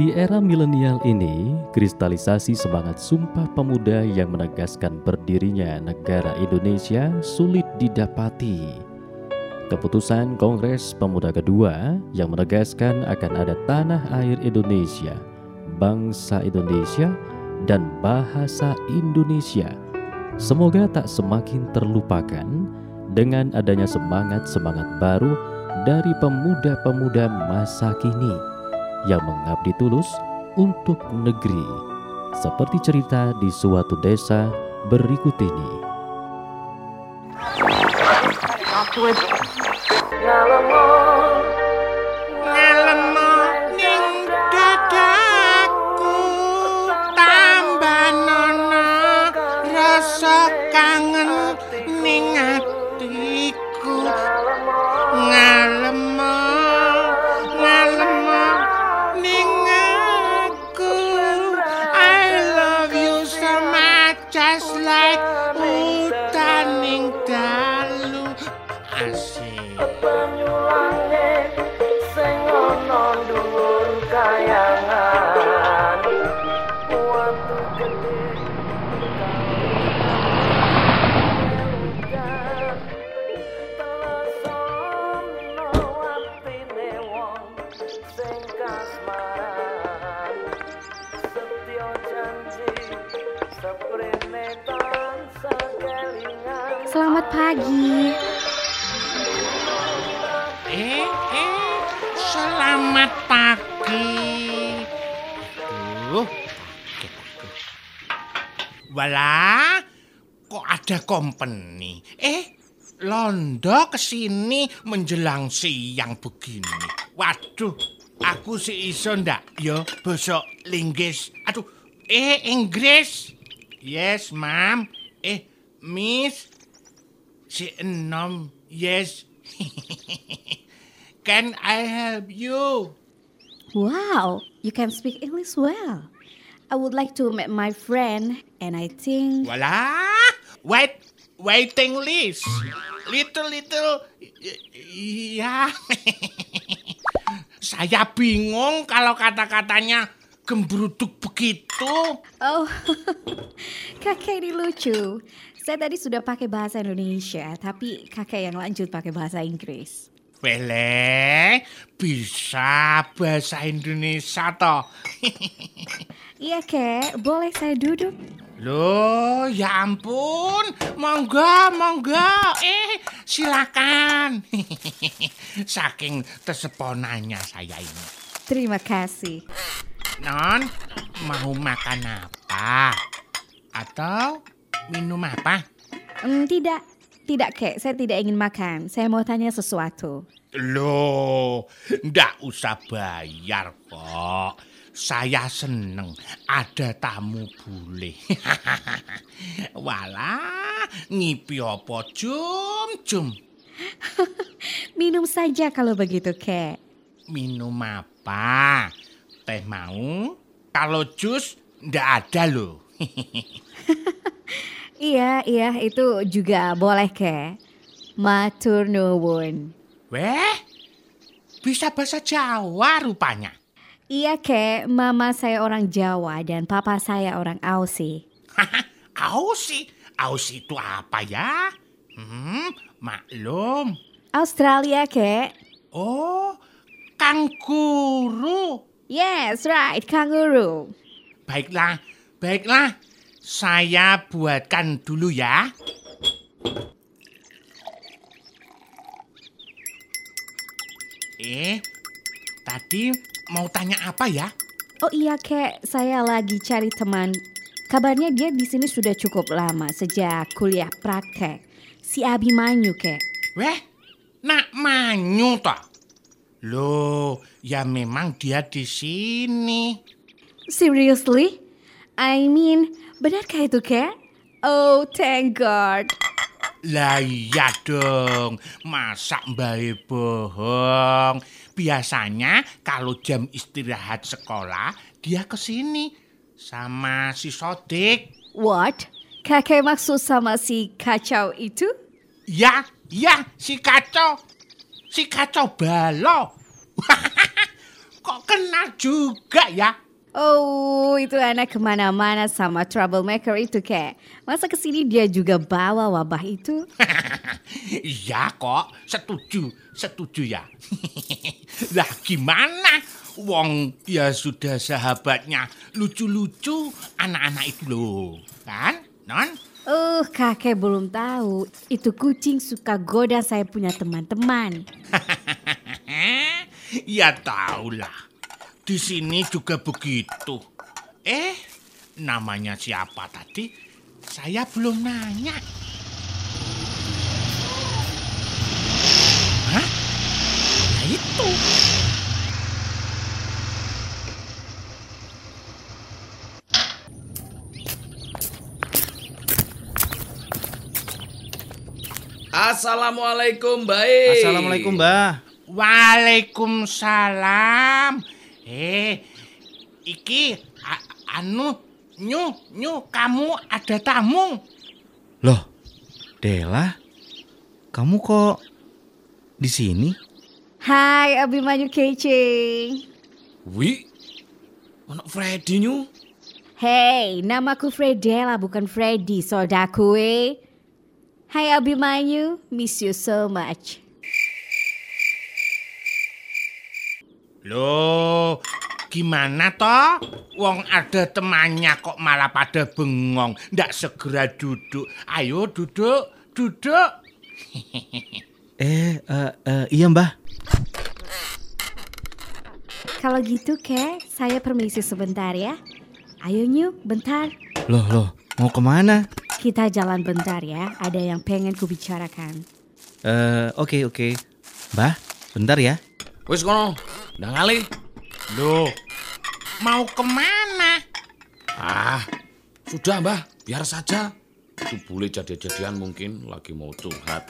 Di era milenial ini, kristalisasi semangat Sumpah Pemuda yang menegaskan berdirinya negara Indonesia sulit didapati. Keputusan Kongres Pemuda kedua yang menegaskan akan ada tanah air Indonesia, bangsa Indonesia, dan bahasa Indonesia. Semoga tak semakin terlupakan dengan adanya semangat-semangat baru dari pemuda-pemuda masa kini yang mengabdi tulus untuk negeri, seperti cerita di suatu desa berikut ini. Ngalemo company? Eh, Londo ke sini menjelang siang begini. Waduh, aku si iso ndak yo bosok linggis. Aduh, eh Inggris. Yes, ma'am. Eh, miss. Si enom. Yes. Can I help you? Wow, you can speak English well. I would like to meet my friend, and I think Wala! Wait, waiting list. Little, little, y- ya. Saya bingung kalau kata-katanya gembruduk begitu. oh, kakek ini lucu. Saya tadi sudah pakai bahasa Indonesia, tapi kakek yang lanjut pakai bahasa Inggris. Wele, bisa bahasa Indonesia toh. Iya kek, boleh saya duduk? Loh, ya ampun. Monggo, monggo. Eh, silakan. Saking terseponanya saya ini. Terima kasih. Non, mau makan apa? Atau minum apa? Hmm, tidak, tidak kek. Saya tidak ingin makan. Saya mau tanya sesuatu. Loh, ndak usah bayar kok. Saya seneng ada tamu bule. Walah, ngipi apa jum-jum. Minum saja kalau begitu kek. Minum apa? Teh mau? Kalau jus ndak ada loh. Iya, iya, itu juga boleh kek. Matur nuwun. Weh, bisa bahasa Jawa rupanya. Iya kek, mama saya orang Jawa dan papa saya orang Aussie. Aussie? Aussie itu apa ya? Hmm, maklum. Australia kek. Oh, kanguru. Yes, right, kangaroo. Baiklah, baiklah. Saya buatkan dulu ya. Eh, tadi mau tanya apa ya? Oh iya kek, saya lagi cari teman. Kabarnya dia di sini sudah cukup lama sejak kuliah praktek. Si Abimanyu kek. Weh, nak manyu toh? Loh, ya memang dia di sini. Seriously? I mean, benarkah itu kek? Oh, thank God. Lah iya dong, masa mbak bohong. Biasanya kalau jam istirahat sekolah, dia ke sini sama si Sodik. What? Kakek maksud sama si kacau itu? Ya, ya, si kacau. Si kacau balo. Kok kenal juga ya. Oh, itu anak ke mana-mana sama troublemaker itu kek. Masa ke sini dia juga bawa wabah itu? Iya kok, setuju, setuju ya. lah gimana? Wong ya sudah sahabatnya lucu-lucu anak-anak itu loh. Kan, Non? Oh, kakek belum tahu. Itu kucing suka goda saya punya teman-teman. ya tahulah. Di sini juga begitu. Eh, namanya siapa tadi? Saya belum nanya. Hah? Ya itu. Assalamualaikum, baik. Assalamualaikum, Mbah. Waalaikumsalam. Eh, iki a- anu nyu nyu kamu ada tamu. Loh, Dela, kamu kok di sini? Hai Abimanyu kece. Wi, anak Freddy nyu. Hey, namaku Fredella bukan Freddy, saudaraku eh. Hai Abimanyu, miss you so much. Loh, gimana toh? Wong ada temannya kok malah pada bengong. Ndak segera duduk. Ayo duduk, duduk. Eh, eh, eh, iya Mbah. Kalau gitu kek, saya permisi sebentar ya. Ayo Nyu, bentar. Loh, loh, mau ke mana? Kita jalan bentar ya, ada yang pengen kubicarakan. Eh, oke, oke. Mbah, bentar ya. Wis kono, ndang ngali. Loh, mau ke mana? Ah, sudah mbah, biar saja. Itu boleh jadi-jadian mungkin lagi mau curhat.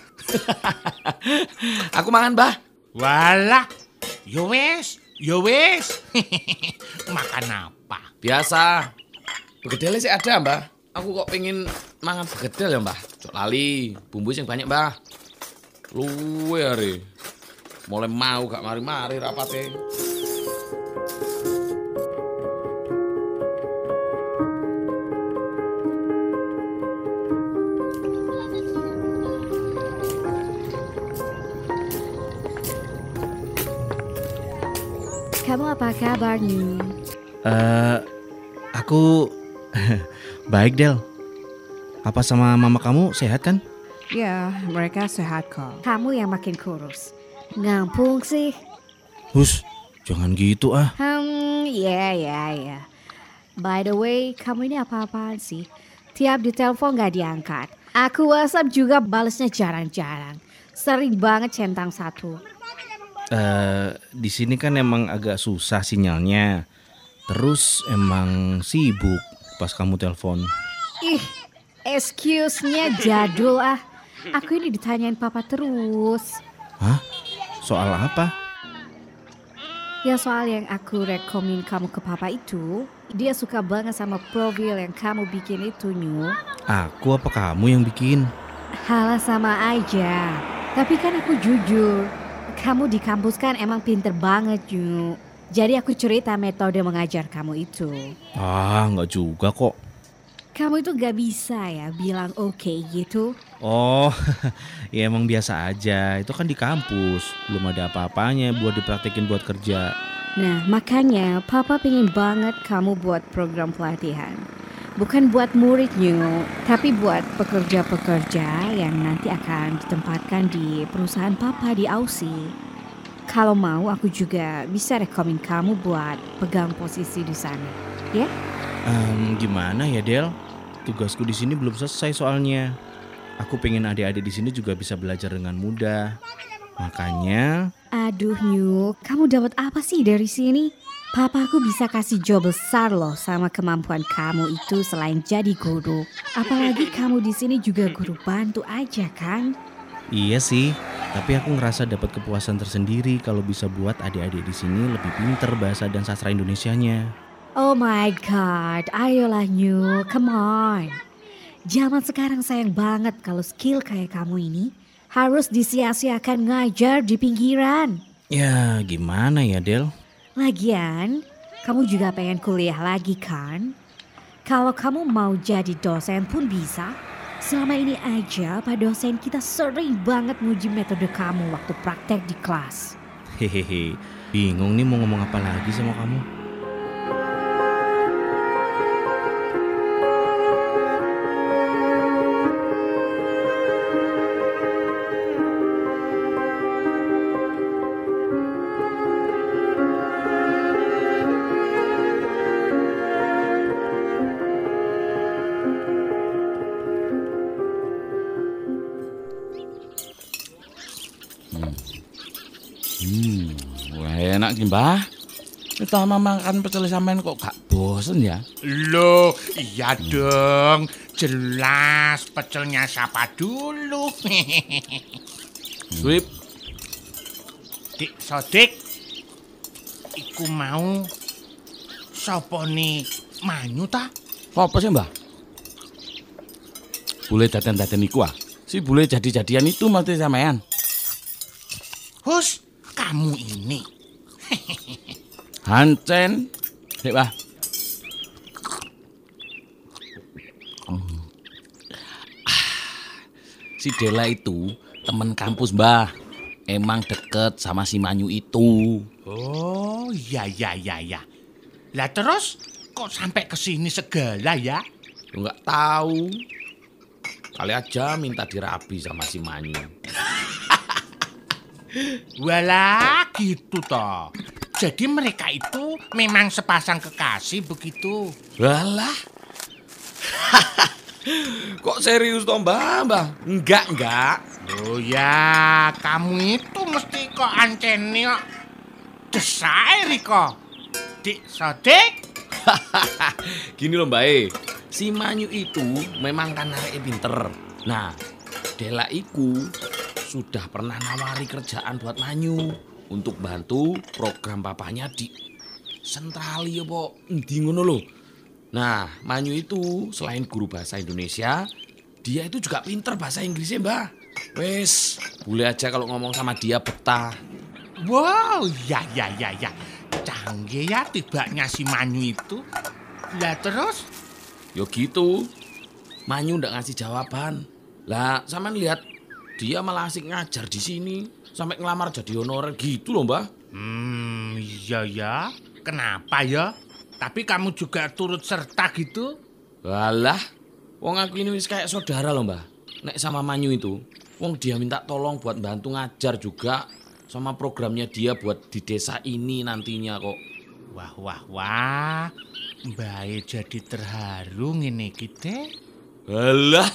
Aku mangan mbah. Walah, yo wes, yo wes. Makan apa? Biasa. Begedel sih ada mbah. Aku kok pengen mangan begedel ya mbah. Cok lali, bumbu yang banyak mbah. Luwe hari. Mulai mau gak mari-mari rapate. Kamu apa kabar Nyu? Eh, aku baik, Del. Apa sama mama kamu sehat kan? Ya, mereka sehat kok. Kamu yang makin kurus. Ngampung sih. Hus, jangan gitu ah. Hmm, ya ya ya. By the way, kamu ini apa-apaan sih? Tiap ditelepon gak diangkat. Aku WhatsApp juga balesnya jarang-jarang. Sering banget centang satu. Eh, di sini kan emang agak susah sinyalnya. Terus emang sibuk pas kamu telepon. Ih, excuse-nya jadul ah. Aku ini ditanyain papa terus. Hah? Soal apa? Ya soal yang aku rekomin kamu ke papa itu, dia suka banget sama profil yang kamu bikin itu, Nyu. Aku apa kamu yang bikin? Halah sama aja. Tapi kan aku jujur. Kamu di kampus kan emang pinter banget, Nyu. Jadi aku cerita metode mengajar kamu itu. Ah, nggak juga kok. Kamu itu gak bisa ya bilang oke gitu. Oh, ya emang biasa aja. Itu kan di kampus, belum ada apa-apanya buat dipraktekin buat kerja. Nah makanya papa pengen banget kamu buat program pelatihan. Bukan buat muridnya, tapi buat pekerja-pekerja yang nanti akan ditempatkan di perusahaan papa di Aussie. Kalau mau aku juga bisa rekomen kamu buat pegang posisi di sana. Ya? Em, gimana ya Del? Tugasku di sini belum selesai soalnya. Aku pengen adik-adik di sini juga bisa belajar dengan mudah. Makanya, Aduh Nyu, kamu dapat apa sih dari sini? Papaku bisa kasih job besar loh sama kemampuan kamu itu selain jadi guru. Apalagi kamu di sini juga guru bantu aja kan? iya sih. Tapi aku ngerasa dapat kepuasan tersendiri kalau bisa buat adik-adik di sini lebih pinter bahasa dan sastra Indonesianya. Oh my god, ayolah Nyu, come on. Zaman sekarang sayang banget kalau skill kayak kamu ini harus disia-siakan ngajar di pinggiran. Ya, gimana ya Del? Lagian, kamu juga pengen kuliah lagi kan? Kalau kamu mau jadi dosen pun bisa. Selama ini aja Pak dosen kita sering banget nguji metode kamu waktu praktek di kelas. Hehehe, bingung nih mau ngomong apa lagi sama kamu. Sih, Mbah. Utama makan pecel sampean kok gak bosen ya? Loh, iya dong. Jelas pecelnya siapa dulu. Sweep. Dik Sodik. Iku mau sapa nih manyu ta? Apa sih, Mbah? Boleh dadan-dadan iku ah. Si boleh jadi-jadian itu mati sampean. Hus, kamu ini. Hancen. Ah, Si Dela itu temen kampus, Mbah. Emang deket sama si Manyu itu. Oh, iya iya iya iya. Lah terus kok sampai ke sini segala ya? Lu nggak tahu. Kali aja minta dirapi sama si Manyu. Walah, gitu toh. Jadi mereka itu memang sepasang kekasih begitu. Walah. Kok serius toh, Mbah? Mbah? Enggak, enggak. Oh ya, kamu itu mesti kok anceni kok. Desai Riko. Dik Sodik. Gini loh, Mbak E. Si Manyu itu memang kan pinter. Nah, Dela iku sudah pernah nawari kerjaan buat Manyu untuk bantu program papanya di sentrali ya, Pok. Endi ngono lho. Nah, Manyu itu selain guru bahasa Indonesia, dia itu juga pinter bahasa Inggrisnya, Mbak. Wes, boleh aja kalau ngomong sama dia betah. Wow, ya ya ya ya. Canggih ya tibanya si Manyu itu. Lah terus? Yo gitu. Manyu ndak ngasih jawaban. Lah, sampean lihat dia malah asik ngajar di sini sampai ngelamar jadi honorer gitu loh, Mbah. Hmm, iya ya. Kenapa ya? Tapi kamu juga turut serta gitu? Walah, wong aku ini wis kayak saudara loh, Mbah. Nek sama Manyu itu, wong dia minta tolong buat bantu ngajar juga sama programnya dia buat di desa ini nantinya kok. Wah wah wah. Mbak jadi terharu ngene kita. Walah.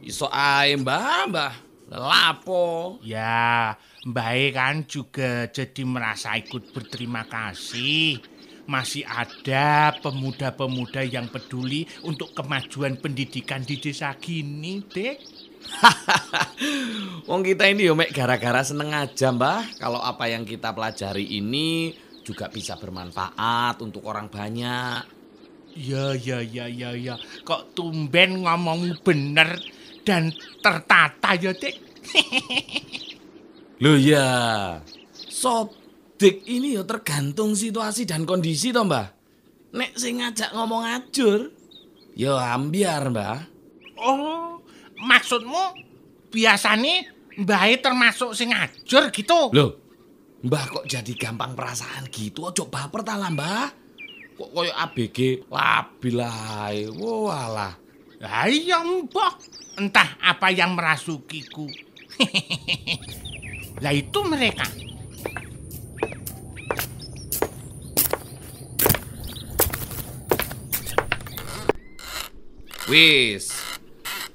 Iso ae, Mbah, Mbah. Lapo? Ya, Mbak kan juga jadi merasa ikut berterima kasih. Masih ada pemuda-pemuda yang peduli untuk kemajuan pendidikan di desa gini, Dek. Wong kita ini yo mek gara-gara seneng aja, Mbah. Kalau apa yang kita pelajari ini juga bisa bermanfaat untuk orang banyak. Ya, ya, ya, ya, ya. Kok tumben ngomong bener dan tertata ya, Dek? Loh ya, sodik ini yo tergantung situasi dan kondisi toh, Mbah. Nek sing ngajak ngomong ajur, yo ambiar, Mbah. Oh, maksudmu biasanya Mbak termasuk sing ngajur gitu? Loh, Mbah kok jadi gampang perasaan gitu? Ojo baper ta lah, Mbah. Kok koyo ABG labil ae. Walah. Lah iya mbah, entah apa yang merasukiku. lah itu mereka. Wis.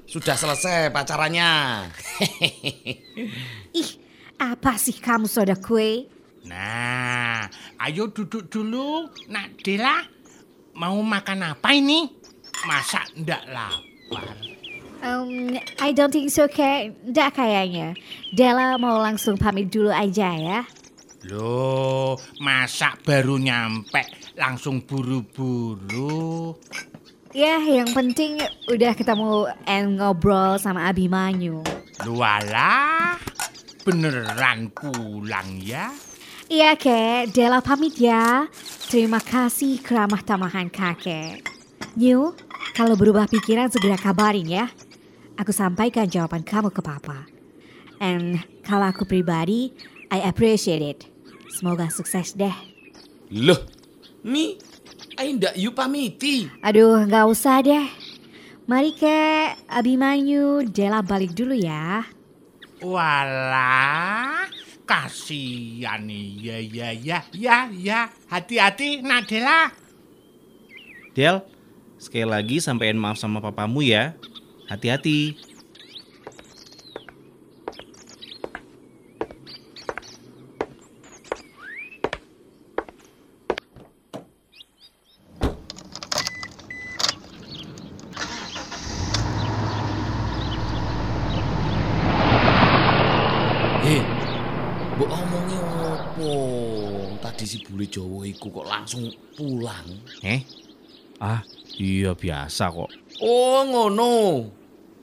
Sudah selesai pacarannya. Ih, apa sih kamu soda kue? Nah, ayo duduk dulu, Nak Dela. Mau makan apa ini? Masa ndak lapar? Um, I don't think so, kayak Nggak kayaknya. Della mau langsung pamit dulu aja ya. Loh, masa baru nyampe langsung buru-buru? Ya, yang penting udah ketemu and ngobrol sama Abimanyu. Lualah, beneran pulang ya? Iya kek, Dela pamit ya. Terima kasih keramah tamahan kakek. New, kalau berubah pikiran segera kabarin ya. Aku sampaikan jawaban kamu ke papa. And kalau aku pribadi, I appreciate it. Semoga sukses deh. Loh, Mi, ayo ndak you pamiti. Aduh, nggak usah deh. Mari kek, Abimanyu, Dela balik dulu ya. Walah, kasihan ya ya ya ya ya. Hati-hati Nadela. Del, sekali lagi sampaikan maaf sama papamu ya. Hati-hati. Opo? Tadi si bule Jawa iku kok langsung pulang. Eh? Iya biasa kok. Oh, ngono.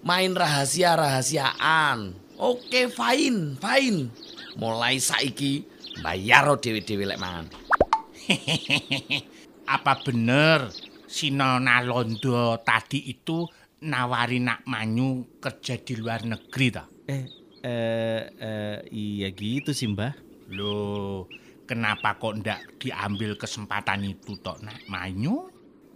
Main rahasia-rahasiaan. Oke, fine, fine. Mulai saiki bayar dhewe-dhewe lek mangan. Apa bener si Nona Londo tadi itu nawari nak Manyu kerja di luar negeri ta? Eh, eh, eh, iya gitu sih mbah. Loh, kenapa kok ndak diambil kesempatan itu tok nak Manyu?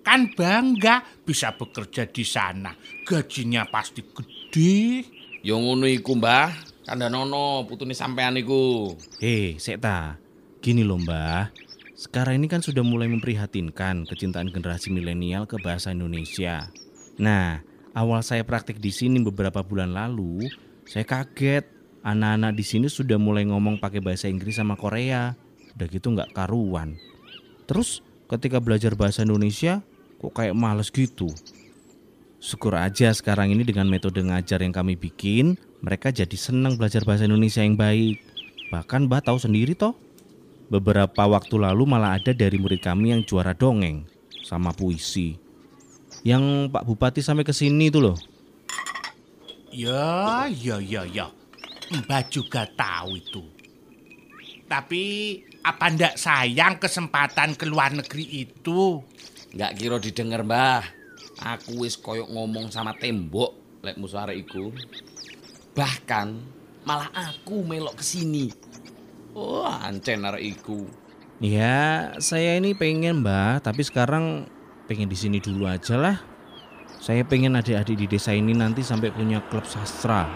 Kan bangga bisa bekerja di sana. Gajinya pasti gede. Yo ngono iku, Mbah. Kandhanono putune sampean iku. Eh, Sekta. Gini loh mbah. Sekarang ini kan sudah mulai memprihatinkan kecintaan generasi milenial ke bahasa Indonesia. Nah, awal saya praktik di sini beberapa bulan lalu, saya kaget. Anak-anak di sini sudah mulai ngomong pakai bahasa Inggris sama Korea. Udah gitu nggak karuan. Terus ketika belajar bahasa Indonesia, kok kayak males gitu. Syukur aja sekarang ini dengan metode ngajar yang kami bikin, mereka jadi senang belajar bahasa Indonesia yang baik. Bahkan Mbah tahu sendiri toh, beberapa waktu lalu malah ada dari murid kami yang juara dongeng sama puisi. Yang Pak Bupati sampai ke sini tuh loh. Ya, ya, ya, ya. Mbak juga tahu itu. Tapi apa ndak sayang kesempatan ke luar negeri itu? Nggak kira didengar, Mbah. Aku wis koyok ngomong sama tembok lek musuh iku. Bahkan malah aku melok ke sini. Oh, ancen arek iku. Ya, saya ini pengen Mbah, tapi sekarang pengen di sini dulu aja lah. Saya pengen adik-adik di desa ini nanti sampai punya klub sastra.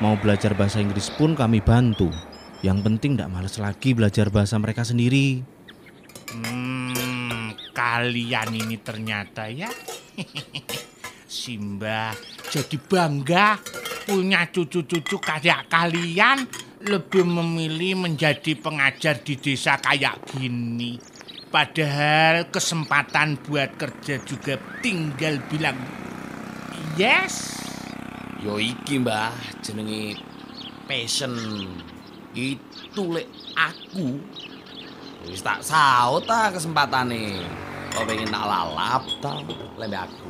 Mau belajar bahasa Inggris pun kami bantu. Yang penting tidak males lagi belajar bahasa mereka sendiri. Hmm, kalian ini ternyata ya. Simba jadi bangga punya cucu-cucu kayak kalian lebih memilih menjadi pengajar di desa kayak gini. Padahal kesempatan buat kerja juga tinggal bilang yes. Yo iki, Mbah, jenenge passion. Itu lek aku wis tak saut ta kesempatane. Kok pengen tak lalap ta lembe aku.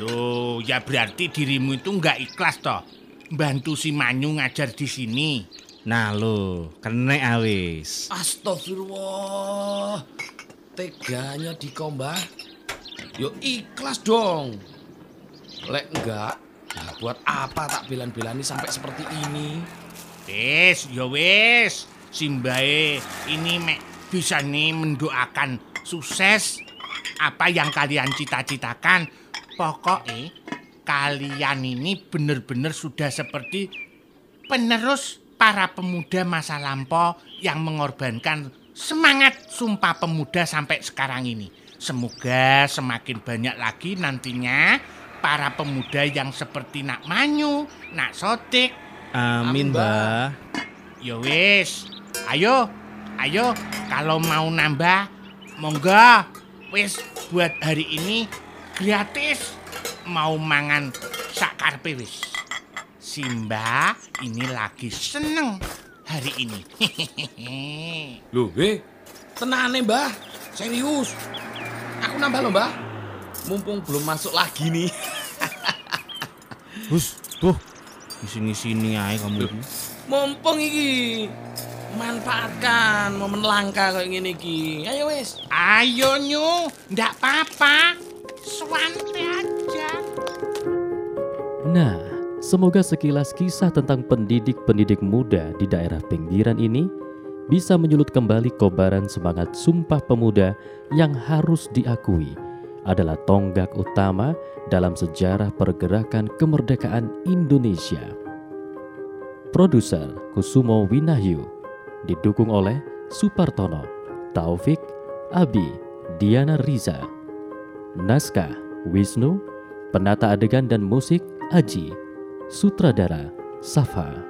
Loh, ya berarti dirimu itu nggak ikhlas toh. Bantu si Manyu ngajar di sini. Nah lo, kena awis. Astagfirullah. Teganya diko, Mbah. Yo ikhlas dong. Lek enggak, nah buat apa tak belan-belani sampai seperti ini? Wis, ya wis. Simbae ini mek bisa nih mendoakan sukses apa yang kalian cita-citakan. Pokoknya kalian ini benar-benar sudah seperti penerus para pemuda masa lampau yang mengorbankan semangat sumpah pemuda sampai sekarang ini. Semoga semakin banyak lagi nantinya para pemuda yang seperti Nak Manyu, Nak Sotik, Amin, Mbah. Ya wis. Ayo, ayo kalau mau nambah monggo. Wis buat hari ini gratis. Mau mangan sakarpe wis. Simba ini lagi seneng hari ini. Loh, eh, tenane, Mbah. Serius. Aku nambah loh, Mbah. Mumpung belum masuk lagi nih. Hus, tuh. Di sini-sini aja kamu ini. Mumpung iki. Manfaatkan momen langka kayak gini ki. Ayo wis. Ayo nyu, ndak apa-apa. Suante aja. Nah, semoga sekilas kisah tentang pendidik-pendidik muda di daerah pinggiran ini bisa menyulut kembali kobaran semangat Sumpah Pemuda yang harus diakui adalah tonggak utama dalam sejarah pergerakan kemerdekaan Indonesia. Produser Kusumo Winahyu didukung oleh Supartono, Taufik, Abi, Diana Riza. Naskah Wisnu, penata adegan dan musik Aji, sutradara Safa.